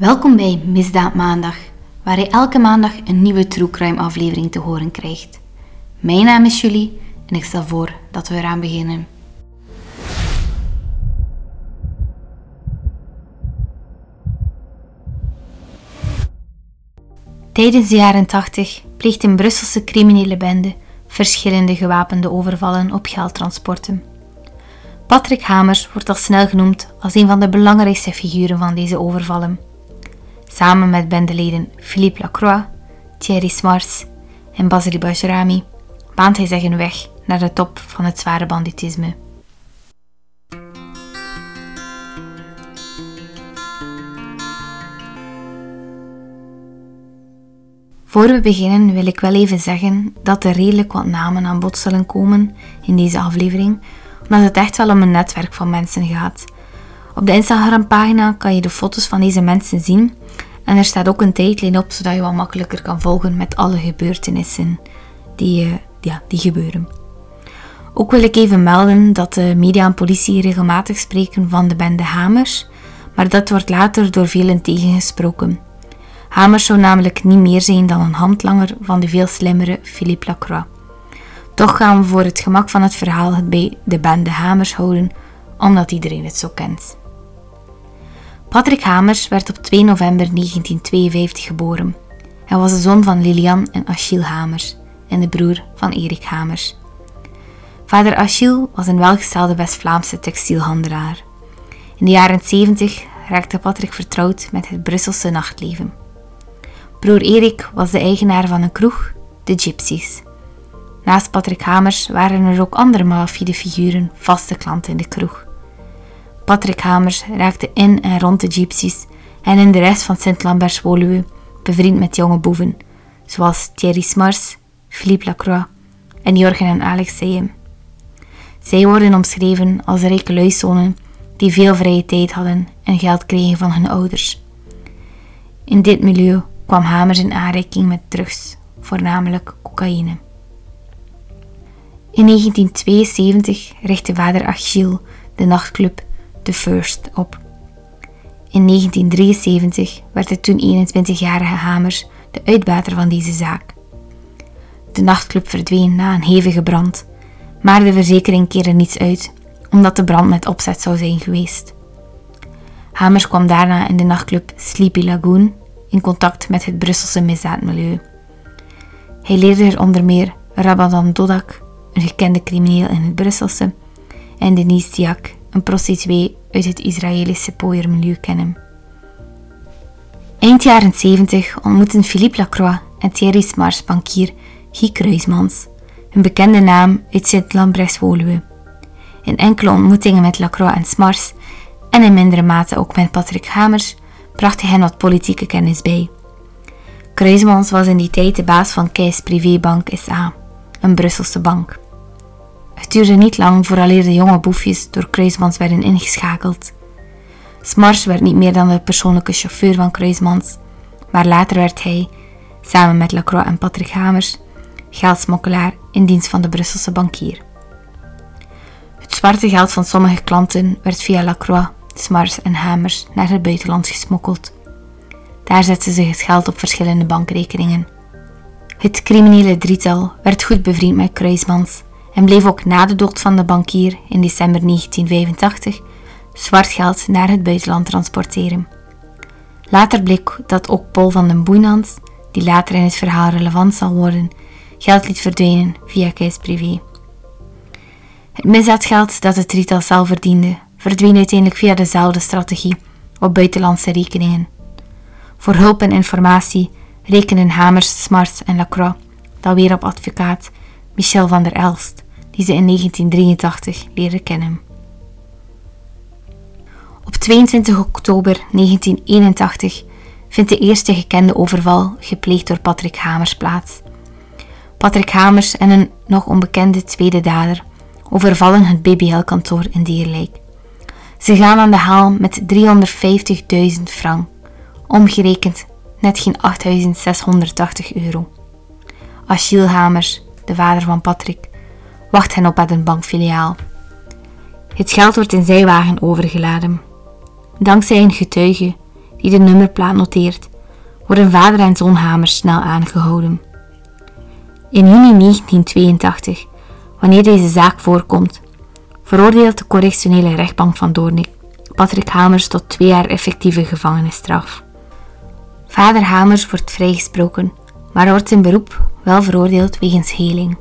Welkom bij Misdaad Maandag, waar je elke maandag een nieuwe True Crime aflevering te horen krijgt. Mijn naam is Julie en ik stel voor dat we eraan beginnen. Tijdens de jaren 80 pleegt een Brusselse criminele bende verschillende gewapende overvallen op geldtransporten. Patrick Hamers wordt al snel genoemd als een van de belangrijkste figuren van deze overvallen. Samen met bendeleden Philippe Lacroix, Thierry Smars en Basili Bajrami baant hij zich een weg naar de top van het zware banditisme. Voor we beginnen wil ik wel even zeggen dat er redelijk wat namen aan bod zullen komen in deze aflevering, omdat het echt wel om een netwerk van mensen gaat. Op de Instagram-pagina kan je de foto's van deze mensen zien en er staat ook een tijdlijn op zodat je wat makkelijker kan volgen met alle gebeurtenissen die, uh, ja, die gebeuren. Ook wil ik even melden dat de media en politie regelmatig spreken van de bende Hamers, maar dat wordt later door velen tegengesproken. Hamers zou namelijk niet meer zijn dan een handlanger van de veel slimmere Philippe Lacroix. Toch gaan we voor het gemak van het verhaal het bij de bende Hamers houden, omdat iedereen het zo kent. Patrick Hamers werd op 2 november 1952 geboren. Hij was de zoon van Lilian en Achille Hamers en de broer van Erik Hamers. Vader Achille was een welgestelde West-Vlaamse textielhandelaar. In de jaren 70 raakte Patrick vertrouwd met het Brusselse nachtleven. Broer Erik was de eigenaar van een kroeg, de Gypsies. Naast Patrick Hamers waren er ook andere malafide figuren vaste klanten in de kroeg. Patrick Hamers raakte in en rond de gypsies en in de rest van Sint-Lambert-Woluwe bevriend met jonge boeven, zoals Thierry Smars, Philippe Lacroix en Jorgen en Alex Seyen. Zij worden omschreven als rijke luizonen die veel vrije tijd hadden en geld kregen van hun ouders. In dit milieu kwam Hamers in aanraking met drugs, voornamelijk cocaïne. In 1972 richtte vader Achille de nachtclub The First op. In 1973 werd de toen 21-jarige Hamers de uitbater van deze zaak. De nachtclub verdween na een hevige brand, maar de verzekering keerde niets uit, omdat de brand met opzet zou zijn geweest. Hamers kwam daarna in de nachtclub Sleepy Lagoon in contact met het Brusselse misdaadmilieu. Hij leerde er onder meer Rabadan Dodak, een gekende crimineel in het Brusselse, en Denise Diak, een prostituee uit het Israëlische pooiermilieu kennen. Eind jaren 70 ontmoetten Philippe Lacroix en Thierry Smars bankier Guy Kruismans, een bekende naam uit Sint-Lambrechts-Woluwe. In enkele ontmoetingen met Lacroix en Smars, en in mindere mate ook met Patrick Hamers, bracht hij hen wat politieke kennis bij. Kruismans was in die tijd de baas van Kees Privébank SA, een Brusselse bank. Het duurde niet lang vooraleer de jonge boefjes door Kruismans werden ingeschakeld. Smars werd niet meer dan de persoonlijke chauffeur van Kruismans, maar later werd hij, samen met Lacroix en Patrick Hamers, geldsmokkelaar in dienst van de Brusselse bankier. Het zwarte geld van sommige klanten werd via Lacroix, Smars en Hamers naar het buitenland gesmokkeld. Daar zetten ze het geld op verschillende bankrekeningen. Het criminele drietal werd goed bevriend met Kruismans en bleef ook na de dood van de bankier in december 1985 zwart geld naar het buitenland transporteren. Later bleek dat ook Paul van den Boeinans, die later in het verhaal relevant zal worden, geld liet verdwijnen via Kees Privé. Het misdaadgeld dat het drietal zelf verdiende, verdween uiteindelijk via dezelfde strategie op buitenlandse rekeningen. Voor hulp en informatie rekenen Hamers, Smarts en Lacroix, dan weer op advocaat Michel van der Elst, die ze in 1983 leren kennen. Op 22 oktober 1981 vindt de eerste gekende overval gepleegd door Patrick Hamers plaats. Patrick Hamers en een nog onbekende tweede dader overvallen het BBL-kantoor in Dierlijk. Ze gaan aan de haal met 350.000 frank, omgerekend net geen 8.680 euro. Achille Hamers, de vader van Patrick, wacht hen op bij een bankfiliaal. Het geld wordt in zijwagen overgeladen. Dankzij een getuige die de nummerplaat noteert, worden vader en zoon Hamers snel aangehouden. In juni 1982, wanneer deze zaak voorkomt, veroordeelt de correctionele rechtbank van Doornik Patrick Hamers tot twee jaar effectieve gevangenisstraf. Vader Hamers wordt vrijgesproken, maar wordt in beroep wel veroordeeld wegens heling.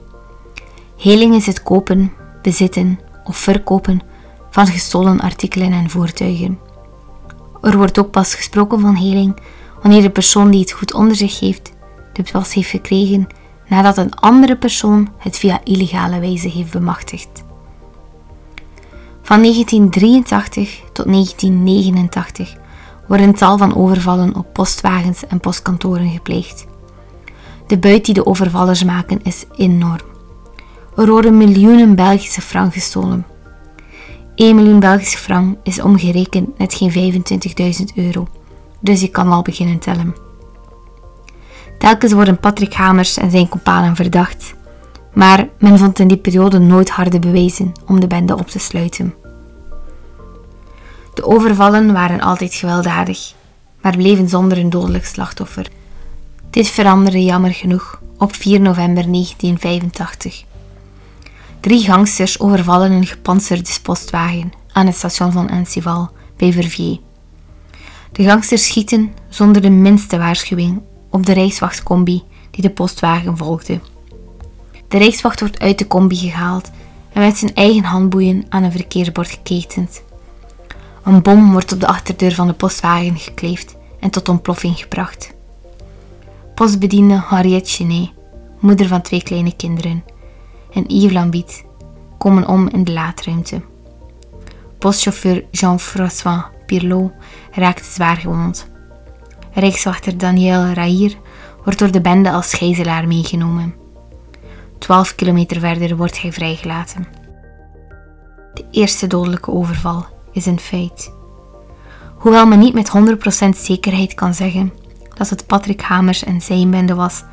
Heling is het kopen, bezitten of verkopen van gestolen artikelen en voertuigen. Er wordt ook pas gesproken van heling wanneer de persoon die het goed onder zich heeft, de pas heeft gekregen nadat een andere persoon het via illegale wijze heeft bemachtigd. Van 1983 tot 1989 worden tal van overvallen op postwagens en postkantoren gepleegd. De buit die de overvallers maken is enorm. Er worden miljoenen Belgische frank gestolen. 1 miljoen Belgische frank is omgerekend net geen 25.000 euro, dus je kan al beginnen tellen. Telkens worden Patrick Hamers en zijn companen verdacht, maar men vond in die periode nooit harde bewijzen om de bende op te sluiten. De overvallen waren altijd gewelddadig, maar bleven zonder een dodelijk slachtoffer. Dit veranderde jammer genoeg op 4 november 1985. Drie gangsters overvallen een gepantserde postwagen aan het station van Ensival bij Verviers. De gangsters schieten zonder de minste waarschuwing op de Rijkswachtcombi die de postwagen volgde. De Rijkswacht wordt uit de combi gehaald en met zijn eigen handboeien aan een verkeersbord geketend. Een bom wordt op de achterdeur van de postwagen gekleefd en tot ontploffing gebracht. Postbediende Harriet Chenet, moeder van twee kleine kinderen, en Yves Lambit komen om in de laadruimte. Postchauffeur Jean-François Pirlot raakt zwaar gewond. Rijkswachter Daniel Rair wordt door de bende als gijzelaar meegenomen. Twaalf kilometer verder wordt hij vrijgelaten. De eerste dodelijke overval is een feit. Hoewel men niet met 100% zekerheid kan zeggen dat het Patrick Hamers en zijn bende was,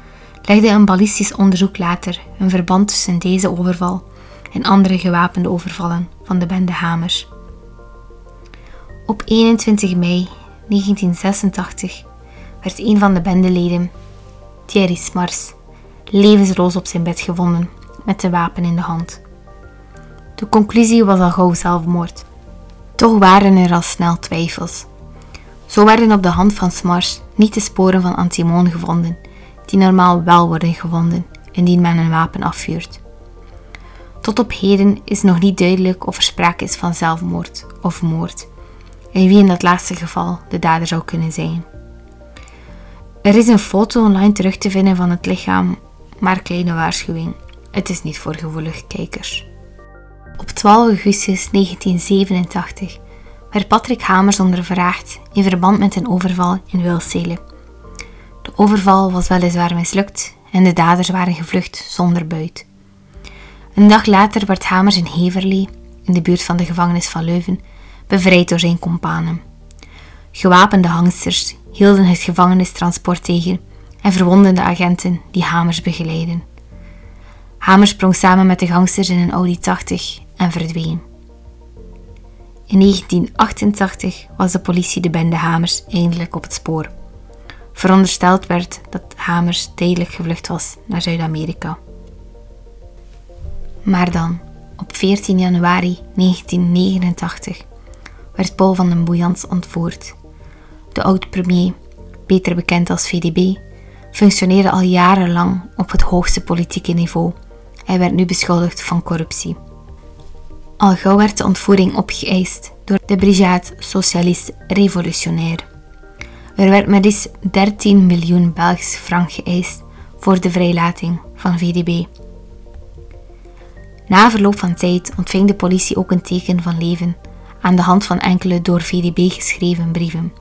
legde een ballistisch onderzoek later een verband tussen deze overval en andere gewapende overvallen van de bende Hamers. Op 21 mei 1986 werd een van de bendeleden, Thierry Smars, levensloos op zijn bed gevonden met de wapen in de hand. De conclusie was al gauw zelfmoord. Toch waren er al snel twijfels. Zo werden op de hand van Smars niet de sporen van antimoon gevonden, die normaal wel worden gevonden indien men een wapen afvuurt. Tot op heden is nog niet duidelijk of er sprake is van zelfmoord of moord, en wie in dat laatste geval de dader zou kunnen zijn. Er is een foto online terug te vinden van het lichaam, maar kleine waarschuwing: het is niet voor gevoelige kijkers. Op 12 augustus 1987 werd Patrick Hamers ondervraagd in verband met een overval in Wilsele. De overval was weliswaar mislukt en de daders waren gevlucht zonder buit. Een dag later werd Hamers in Heverlee, in de buurt van de gevangenis van Leuven, bevrijd door zijn kompanen. Gewapende hangsters hielden het gevangenistransport tegen en verwonden de agenten die Hamers begeleiden. Hamers sprong samen met de gangsters in een Audi 80 en verdween. In 1988 was de politie de bende Hamers eindelijk op het spoor. Verondersteld werd dat Hamers tijdelijk gevlucht was naar Zuid-Amerika. Maar dan, op 14 januari 1989, werd Paul van den Boeians ontvoerd. De oud-premier, beter bekend als VDB, functioneerde al jarenlang op het hoogste politieke niveau. Hij werd nu beschuldigd van corruptie. Al gauw werd de ontvoering opgeëist door de Brigade Socialiste Revolutionaire. Er werd met liefst 13 miljoen Belgische frank geëist voor de vrijlating van VDB. Na verloop van tijd ontving de politie ook een teken van leven aan de hand van enkele door VDB geschreven brieven.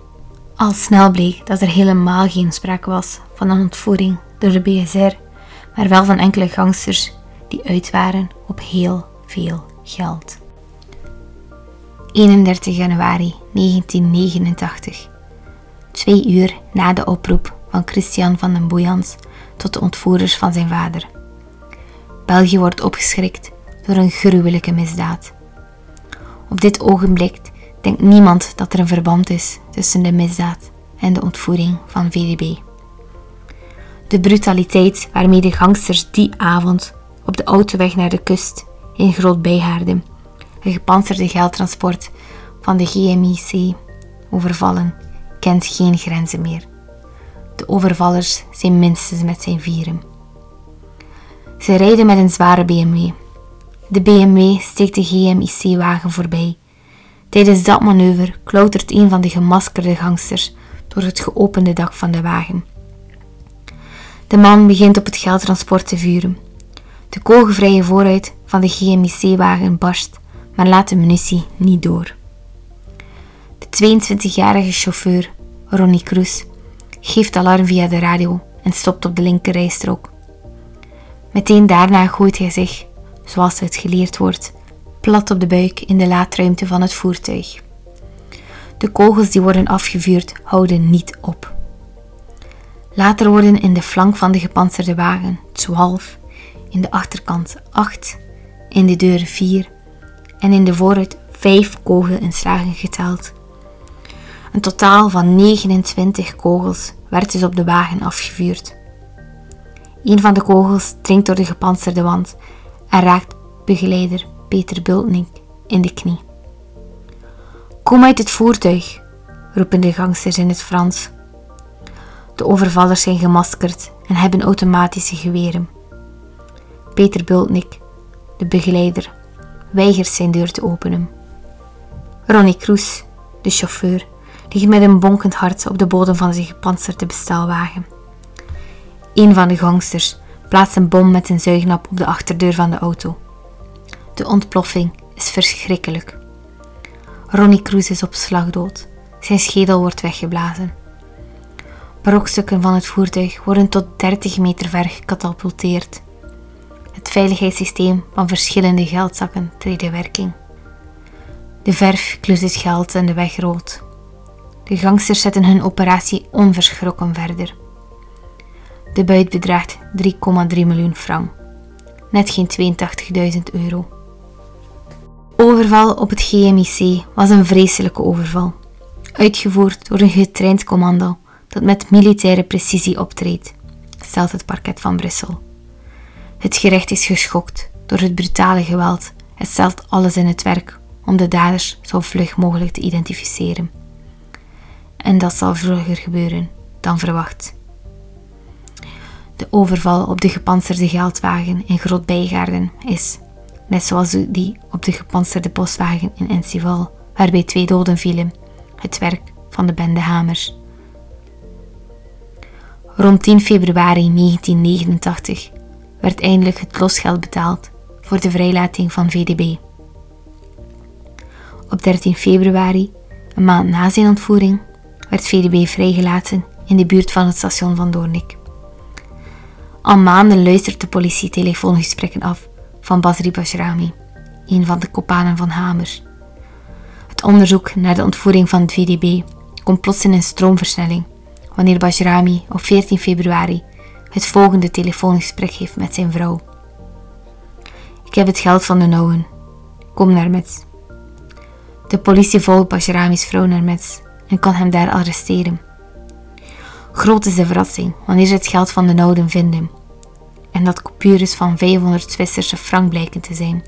Al snel bleek dat er helemaal geen sprake was van een ontvoering door de BSR, maar wel van enkele gangsters die uit waren op heel veel geld. 31 januari 1989. Twee uur na de oproep van Christian van den Boeians tot de ontvoerders van zijn vader. België wordt opgeschrikt door een gruwelijke misdaad. Op dit ogenblik denkt niemand dat er een verband is tussen de misdaad en de ontvoering van VDB. De brutaliteit waarmee de gangsters die avond op de autoweg naar de kust in Groot Bijhaarden een gepantserde geldtransport van de GMIC overvallen, kent geen grenzen meer. De overvallers zijn minstens met zijn vieren. Ze rijden met een zware BMW. De BMW steekt de GMIC-wagen voorbij. Tijdens dat manoeuvre klautert een van de gemaskerde gangsters door het geopende dak van de wagen. De man begint op het geldtransport te vuren. De kogelvrije vooruit de GMIC-wagen barst, maar laat de munitie niet door. De 22-jarige chauffeur, Ronnie Cruz, geeft alarm via de radio en stopt op de linkerrijstrook. Meteen daarna gooit hij zich, zoals het geleerd wordt, plat op de buik in de laadruimte van het voertuig. De kogels die worden afgevuurd houden niet op. Later worden in de flank van de gepantserde wagen 12, in de achterkant 8, in de deur 4 en in de vooruit 5 kogelinslagen geteld. Een totaal van 29 kogels werd dus op de wagen afgevuurd. Een van de kogels dringt door de gepantserde wand en raakt begeleider Peter Bultnik in de knie. Kom uit het voertuig, roepen de gangsters in het Frans. De overvallers zijn gemaskerd en hebben automatische geweren. Peter Bultnik, de begeleider, weigert zijn deur te openen. Ronnie Kroes, de chauffeur, ligt met een bonkend hart op de bodem van zijn gepantserde bestelwagen. Een van de gangsters plaatst een bom met een zuignap op de achterdeur van de auto. De ontploffing is verschrikkelijk. Ronnie Cruz is op slag dood. Zijn schedel wordt weggeblazen. Brokstukken van het voertuig worden tot 30 meter ver gecatapulteerd. Het veiligheidssysteem van verschillende geldzakken treedt in werking. De verf klust het geld en de weg rood. De gangsters zetten hun operatie onverschrokken verder. De buit bedraagt 3,3 miljoen frank. Net geen 82.000 euro. Overval op het GMIC was een vreselijke overval, uitgevoerd door een getraind commando dat met militaire precisie optreedt, stelt het parket van Brussel. Het gerecht is geschokt door het brutale geweld. Het stelt alles in het werk om de daders zo vlug mogelijk te identificeren. En dat zal vroeger gebeuren dan verwacht. De overval op de gepantserde geldwagen in Groot Bijgaarden is, net zoals die op de gepantserde boswagen in Ensival, waarbij twee doden vielen, het werk van de bende Hamers. Rond 10 februari 1989 werd eindelijk het losgeld betaald voor de vrijlating van VDB. Op 13 februari, een maand na zijn ontvoering, werd VDB vrijgelaten in de buurt van het station van Doornik. Al maanden luistert de politie telefoongesprekken af van Basri Bashrami, een van de kopanen van Hamer. Het onderzoek naar de ontvoering van het VDB komt plots in een stroomversnelling wanneer Bashrami op 14 februari het volgende telefoongesprek heeft met zijn vrouw. Ik heb het geld van de Nouwen. Kom naar Metz. De politie volgt Bashrami's vrouw naar Metz en kan hem daar arresteren. Groot is de verrassing wanneer ze het geld van de Nouden vinden. En dat coupures van 500 Zwitserse frank blijken te zijn,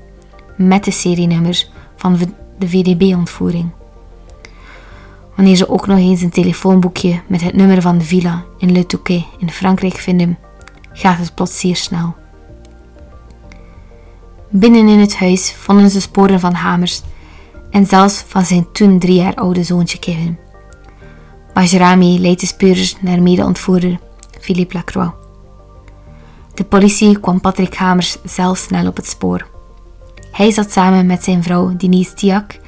met de serienummers van de VDB-ontvoering. Wanneer ze ook nog eens een telefoonboekje met het nummer van de villa in Le Touquet in Frankrijk vinden, gaat het plots zeer snel. Binnen in het huis vonden ze sporen van hamers en zelfs van zijn toen drie jaar oude zoontje Kevin. Bajrami leidt de speurders naar mede-ontvoerder Philippe Lacroix. De politie kwam Patrick Hamers zelf snel op het spoor. Hij zat samen met zijn vrouw Denise Tiak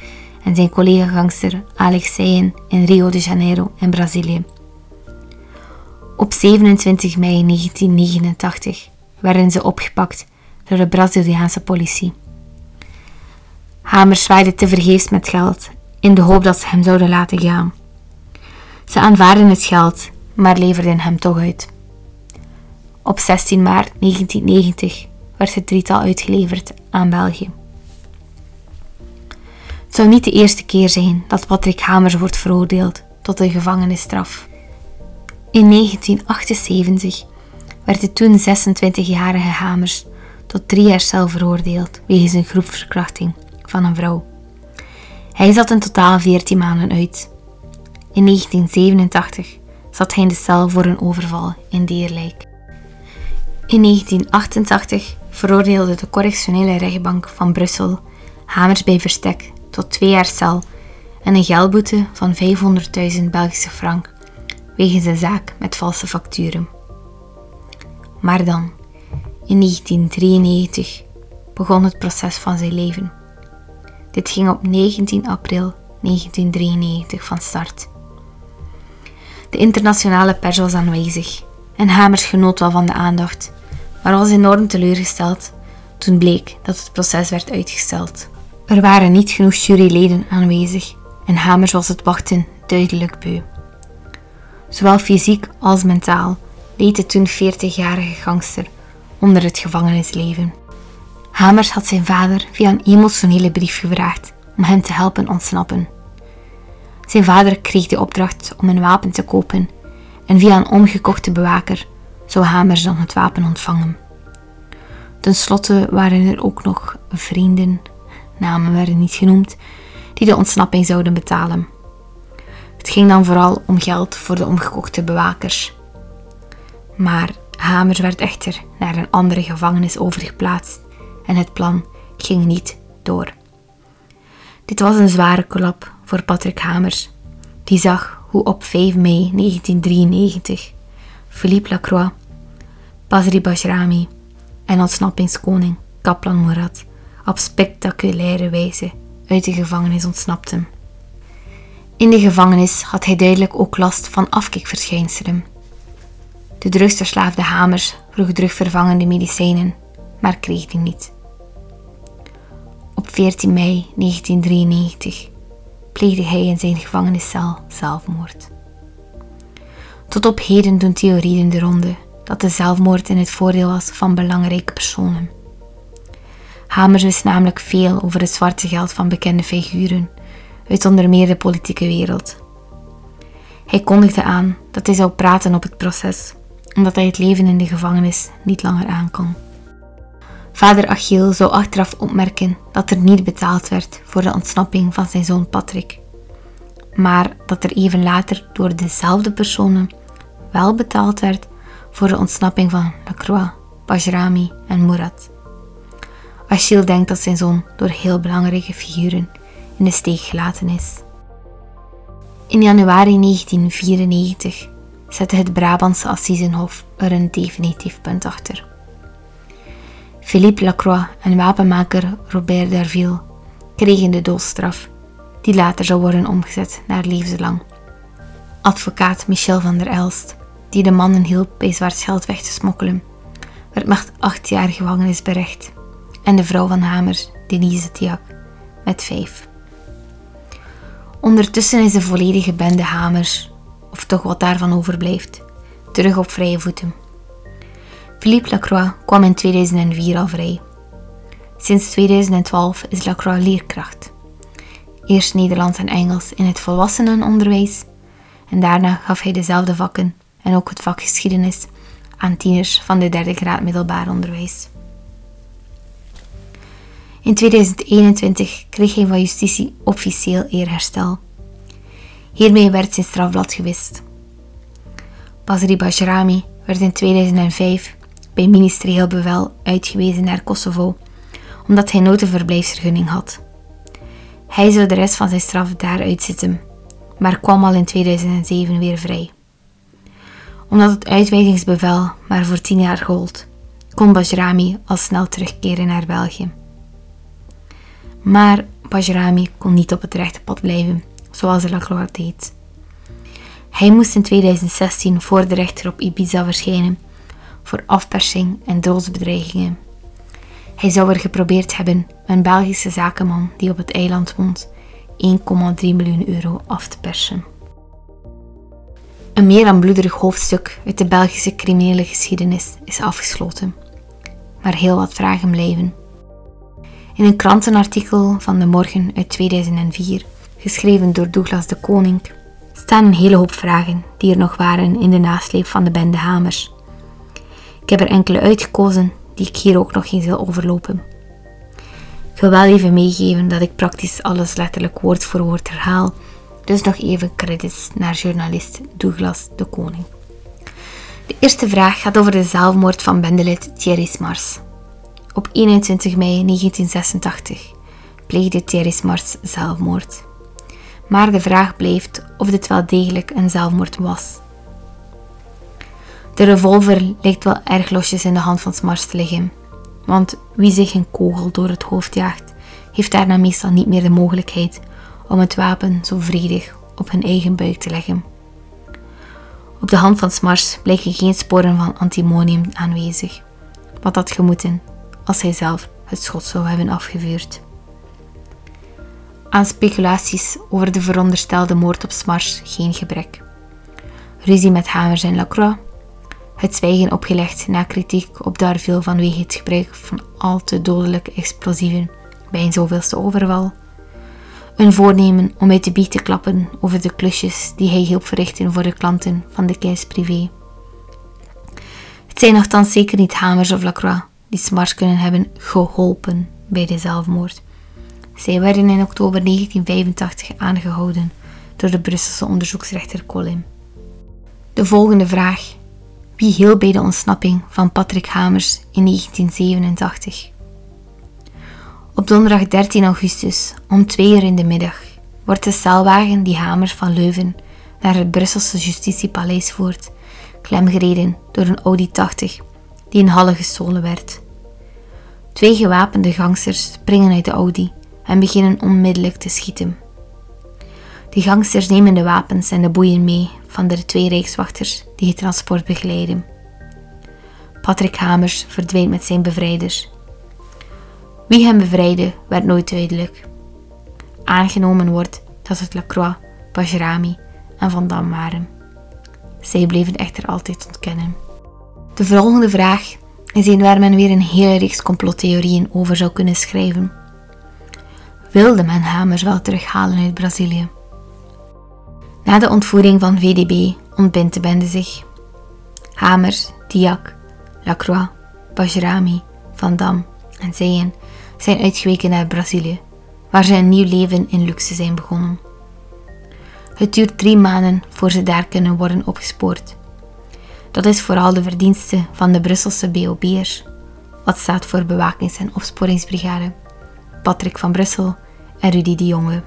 en zijn collega-gangster Alex Seyen in Rio de Janeiro in Brazilië. Op 27 mei 1989 werden ze opgepakt door de Braziliaanse politie. Hamers zwaaide tevergeefs met geld in de hoop dat ze hem zouden laten gaan. Ze aanvaarden het geld, maar leverden hem toch uit. Op 16 maart 1990 werd het drietal uitgeleverd aan België. Het zou niet de eerste keer zijn dat Patrick Hamers wordt veroordeeld tot een gevangenisstraf. In 1978 werd de toen 26-jarige Hamers tot drie jaar cel veroordeeld wegens een groepverkrachting van een vrouw. Hij zat in totaal 14 maanden uit. In 1987 zat hij in de cel voor een overval in Deerlijk. In 1988 veroordeelde de correctionele rechtbank van Brussel Hamers bij verstek tot twee jaar cel en een geldboete van 500.000 Belgische frank wegens een zaak met valse facturen. Maar dan, in 1993, begon het proces van zijn leven. Dit ging op 19 april 1993 van start. De internationale pers was aanwezig en Hamers genoot wel van de aandacht, maar was enorm teleurgesteld toen bleek dat het proces werd uitgesteld. Er waren niet genoeg juryleden aanwezig en Hamers was het wachten duidelijk beu. Zowel fysiek als mentaal leed de toen 40-jarige gangster onder het gevangenisleven. Hamers had zijn vader via een emotionele brief gevraagd om hem te helpen ontsnappen. Zijn vader kreeg de opdracht om een wapen te kopen en via een omgekochte bewaker zou Hamers dan het wapen ontvangen. Ten slotte waren er ook nog vrienden, namen werden niet genoemd, die de ontsnapping zouden betalen. Het ging dan vooral om geld voor de omgekochte bewakers. Maar Hamers werd echter naar een andere gevangenis overgeplaatst en het plan ging niet door. Dit was een zware klap voor Patrick Hamers, die zag hoe op 5 mei 1993 Philippe Lacroix, Pasri Bajrami en ontsnappingskoning Kaplan Murat op spectaculaire wijze uit de gevangenis ontsnapten. In de gevangenis had hij duidelijk ook last van afkikverschijnselen. De drugsverslaafde Hamers vroeg drugvervangende medicijnen, maar kreeg die niet. Op 14 mei 1993 pleegde hij in zijn gevangeniscel zelfmoord. Tot op heden doen theorieën de ronde dat de zelfmoord in het voordeel was van belangrijke personen. Hamers wist namelijk veel over het zwarte geld van bekende figuren uit onder meer de politieke wereld. Hij kondigde aan dat hij zou praten op het proces, omdat hij het leven in de gevangenis niet langer aankon. Vader Achiel zou achteraf opmerken dat er niet betaald werd voor de ontsnapping van zijn zoon Patrick, maar dat er even later door dezelfde personen wel betaald werd voor de ontsnapping van Lacroix, Bajrami en Murat. Achille denkt dat zijn zoon door heel belangrijke figuren in de steek gelaten is. In januari 1994 zette het Brabantse Assisenhof er een definitief punt achter. Philippe Lacroix en wapenmaker Robert Darville kregen de doodstraf, die later zou worden omgezet naar levenslang. Advocaat Michel van der Elst, die de mannen hielp bij zwart geld weg te smokkelen, werd met acht jaar gevangenis berecht en de vrouw van Hamers, Denise Tiak, met vijf. Ondertussen is de volledige bende Hamers, of toch wat daarvan overblijft, terug op vrije voeten. Philippe Lacroix kwam in 2004 al vrij. Sinds 2012 is Lacroix leerkracht. Eerst Nederlands en Engels in het volwassenenonderwijs en daarna gaf hij dezelfde vakken en ook het vak geschiedenis aan tieners van de derde graad middelbaar onderwijs. In 2021 kreeg hij van justitie officieel eerherstel. Hiermee werd zijn strafblad gewist. Basri Bajrami werd in 2005 bij ministerieel bevel uitgewezen naar Kosovo, omdat hij nooit een verblijfsvergunning had. Hij zou de rest van zijn straf daar uitzitten, maar kwam al in 2007 weer vrij. Omdat het uitwijzingsbevel maar voor tien jaar gold, kon Bajrami al snel terugkeren naar België. Maar Bajrami kon niet op het rechte pad blijven, zoals Lacroix deed. Hij moest in 2016 voor de rechter op Ibiza verschijnen voor afpersing en doodsbedreigingen. Hij zou er geprobeerd hebben een Belgische zakenman die op het eiland woont 1,3 miljoen euro af te persen. Een meer dan bloederig hoofdstuk uit de Belgische criminele geschiedenis is afgesloten, maar heel wat vragen blijven. In een krantenartikel van de Morgen uit 2004, geschreven door Douglas de Koning, staan een hele hoop vragen die er nog waren in de nasleep van de bende Hamers. Ik heb er enkele uitgekozen die ik hier ook nog eens wil overlopen. Ik wil wel even meegeven dat ik praktisch alles letterlijk woord voor woord herhaal, dus nog even credits naar journalist Douglas de Koning. De eerste vraag gaat over de zelfmoord van bendelid Thierry Smars. Op 21 mei 1986 pleegde Thierry Smars zelfmoord. Maar de vraag blijft of dit wel degelijk een zelfmoord was. De revolver lijkt wel erg losjes in de hand van Smars te liggen. Want wie zich een kogel door het hoofd jaagt, heeft daarna meestal niet meer de mogelijkheid om het wapen zo vredig op hun eigen buik te leggen. Op de hand van Smars blijken geen sporen van antimonium aanwezig, wat had gemoeten als hij zelf het schot zou hebben afgevuurd. Aan speculaties over de veronderstelde moord op Smars geen gebrek. Ruzie met Hamers en Lacroix, het zwijgen opgelegd na kritiek op Darville vanwege het gebruik van al te dodelijke explosieven bij een zoveelste overval, een voornemen om uit de biet te klappen over de klusjes die hij hielp verrichten voor de klanten van de Keis Privé. Het zijn nogthans zeker niet Hamers of Lacroix die Smars kunnen hebben geholpen bij de zelfmoord. Zij werden in oktober 1985 aangehouden door de Brusselse onderzoeksrechter Colin. De volgende vraag. Wie hielp bij de ontsnapping van Patrick Hamers in 1987? Op donderdag 13 augustus om 2 uur in de middag wordt de celwagen die Hamers van Leuven naar het Brusselse justitiepaleis voert, klemgereden door een Audi 80 die in Halle gestolen werd. Twee gewapende gangsters springen uit de Audi en beginnen onmiddellijk te schieten. De gangsters nemen de wapens en de boeien mee van de twee rijkswachters die het transport begeleiden. Patrick Hamers verdwijnt met zijn bevrijders. Wie hem bevrijdde werd nooit duidelijk. Aangenomen wordt dat het Lacroix, Bajrami en Van Dam waren. Zij bleven echter altijd ontkennen. De volgende vraag is een waar men weer een hele reeks complottheorieën over zou kunnen schrijven. Wilde men Hamers wel terughalen uit Brazilië? Na de ontvoering van VDB ontbindt de bende zich. Hamers, Diak, Lacroix, Bajrami, Van Dam en Zeyen zijn uitgeweken naar Brazilië, waar ze een nieuw leven in luxe zijn begonnen. Het duurt drie maanden voor ze daar kunnen worden opgespoord. Dat is vooral de verdienste van de Brusselse BOB'ers, wat staat voor Bewakings- en Opsporingsbrigade, Patrick van Brussel en Rudy de Jonge.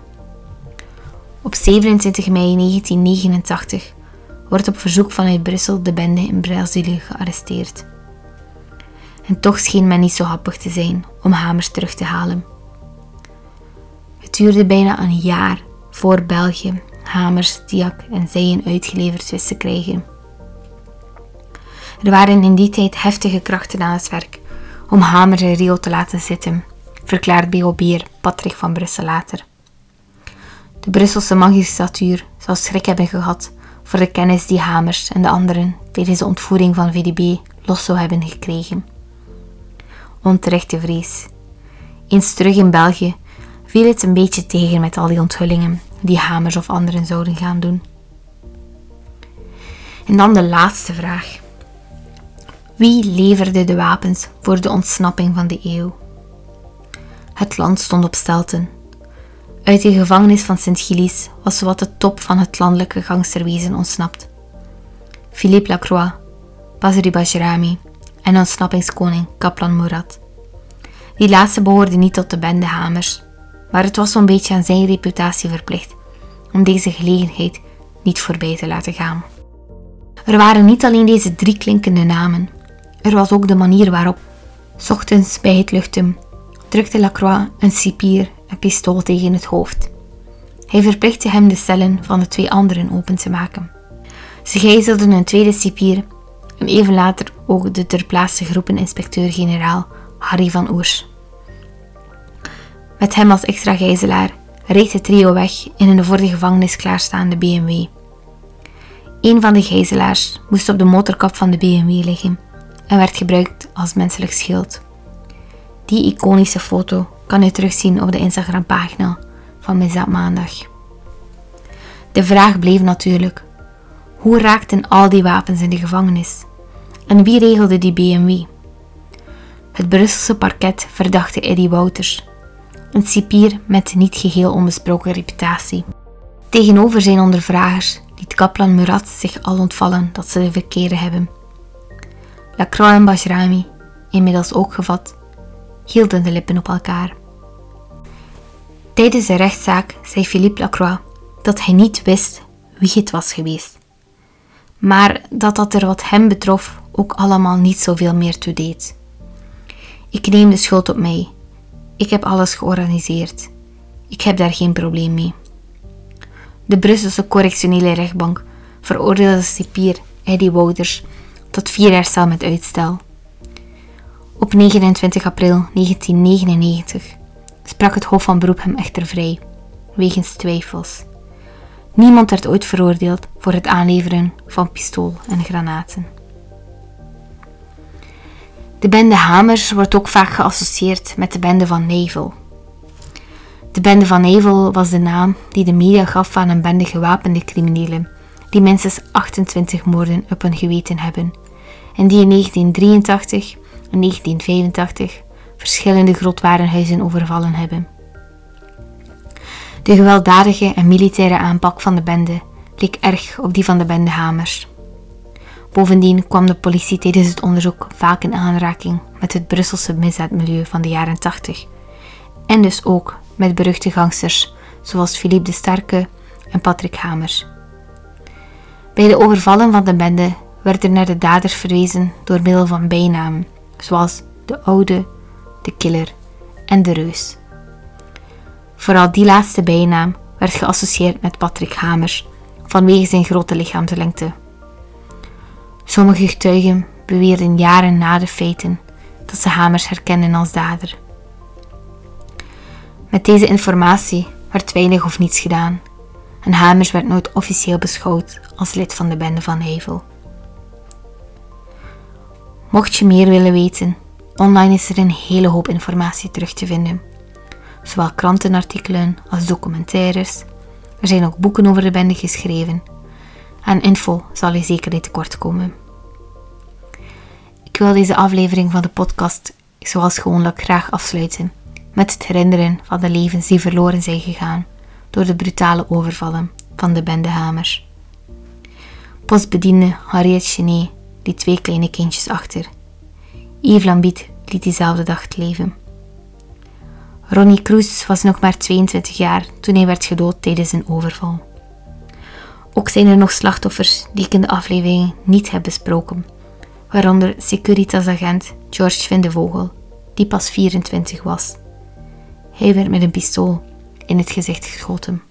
Op 27 mei 1989 wordt op verzoek vanuit Brussel de bende in Brazilië gearresteerd. En toch scheen men niet zo happig te zijn om Hamers terug te halen. Het duurde bijna een jaar voor België Hamers, Diak en Zijen uitgeleverd te krijgen. Er waren in die tijd heftige krachten aan het werk om Hamers in Rio te laten zitten, verklaart BOB'er Patrick van Brussel later. De Brusselse magistratuur zou schrik hebben gehad voor de kennis die Hamers en de anderen tijdens de ontvoering van VDB los zou hebben gekregen. Onterechte vrees. Eens terug in België viel het een beetje tegen met al die onthullingen die Hamers of anderen zouden gaan doen. En dan de laatste vraag. Wie leverde de wapens voor de ontsnapping van de eeuw? Het land stond op stelten. Uit de gevangenis van Sint-Gilles was zowat de top van het landelijke gangsterwezen ontsnapt. Philippe Lacroix, Basri Bajrami en ontsnappingskoning Kaplan Murat. Die laatste behoorde niet tot de bende Hamers, maar het was zo'n beetje aan zijn reputatie verplicht om deze gelegenheid niet voorbij te laten gaan. Er waren niet alleen deze drie klinkende namen, er was ook de manier waarop, ochtends bij het luchten, drukte Lacroix een cipier een pistool tegen het hoofd. Hij verplichtte hem de cellen van de twee anderen open te maken. Ze gijzelden een tweede cipier en even later ook de ter plaatse groepeninspecteur-generaal Harry van Oers. Met hem als extra gijzelaar reed het trio weg in een voor de gevangenis klaarstaande BMW. Een van de gijzelaars moest op de motorkap van de BMW liggen en werd gebruikt als menselijk schild. Die iconische foto kan je terugzien op de Instagram-pagina van Misdaad Maandag. De vraag bleef natuurlijk: hoe raakten al die wapens in de gevangenis? En wie regelde die BMW? Het Brusselse parket verdachte Eddie Wouters, een cipier met niet geheel onbesproken reputatie. Tegenover zijn ondervragers liet kaplan Murat zich al ontvallen dat ze de verkeerde hebben. Lacroix en Bajrami, inmiddels ook gevat, hielden de lippen op elkaar. Tijdens de rechtszaak zei Philippe Lacroix dat hij niet wist wie het was geweest, maar dat dat er wat hem betrof ook allemaal niet zoveel meer toe deed. Ik neem de schuld op mij. Ik heb alles georganiseerd. Ik heb daar geen probleem mee. De Brusselse correctionele rechtbank veroordeelde cipier Eddie Wouters tot vier met uitstel. Op 29 april 1999 sprak het Hof van Beroep hem echter vrij, wegens twijfels. Niemand werd ooit veroordeeld voor het aanleveren van pistool en granaten. De bende Hamers wordt ook vaak geassocieerd met de bende van Nevel. De bende van Nevel was de naam die de media gaf aan een bende gewapende criminelen die minstens 28 moorden op hun geweten hebben en die in 1983 en 1985 verschillende grotwarenhuizen overvallen hebben. De gewelddadige en militaire aanpak van de bende leek erg op die van de bende Hamers. Bovendien kwam de politie tijdens het onderzoek vaak in aanraking met het Brusselse misdaadmilieu van de jaren 80 en dus ook met beruchte gangsters zoals Philippe de Starke en Patrick Hamers. Bij de overvallen van de bende werd er naar de daders verwezen door middel van bijnamen, zoals de Oude, de Killer en de Reus. Vooral die laatste bijnaam werd geassocieerd met Patrick Hamers vanwege zijn grote lichaamslengte. Sommige getuigen beweerden jaren na de feiten dat ze Hamers herkenden als dader. Met deze informatie werd weinig of niets gedaan en Hamers werd nooit officieel beschouwd als lid van de bende van Hevel. Mocht je meer willen weten, online is er een hele hoop informatie terug te vinden. Zowel krantenartikelen als documentaires. Er zijn ook boeken over de bende geschreven. Aan info zal je zeker niet tekort komen. Ik wil deze aflevering van de podcast zoals gewoonlijk graag afsluiten met het herinneren van de levens die verloren zijn gegaan door de brutale overvallen van de bende Hamers. Postbediende Harriet Chenet liet twee kleine kindjes achter. Yves liet diezelfde dag het leven. Ronnie Kroes was nog maar 22 jaar toen hij werd gedood tijdens een overval. Ook zijn er nog slachtoffers die ik in de aflevering niet heb besproken, waaronder Securitas-agent George Vindevogel, die pas 24 was. Hij werd met een pistool in het gezicht geschoten.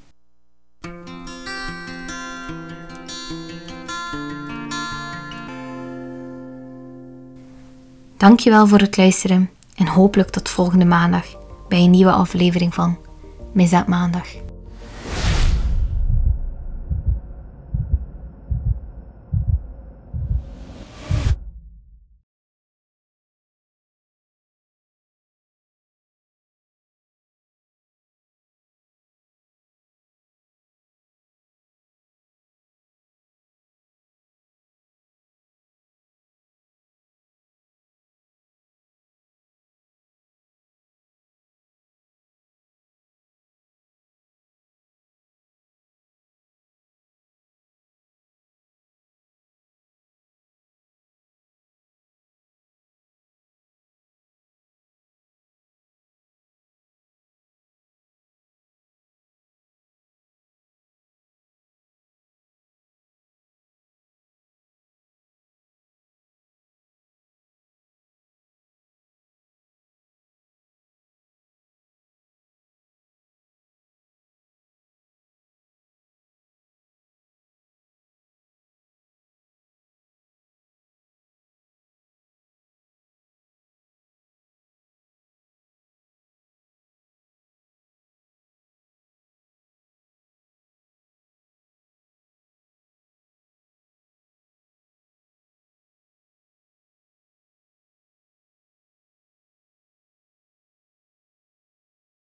Dankjewel voor het luisteren en hopelijk tot volgende maandag bij een nieuwe aflevering van Misdaad Maandag.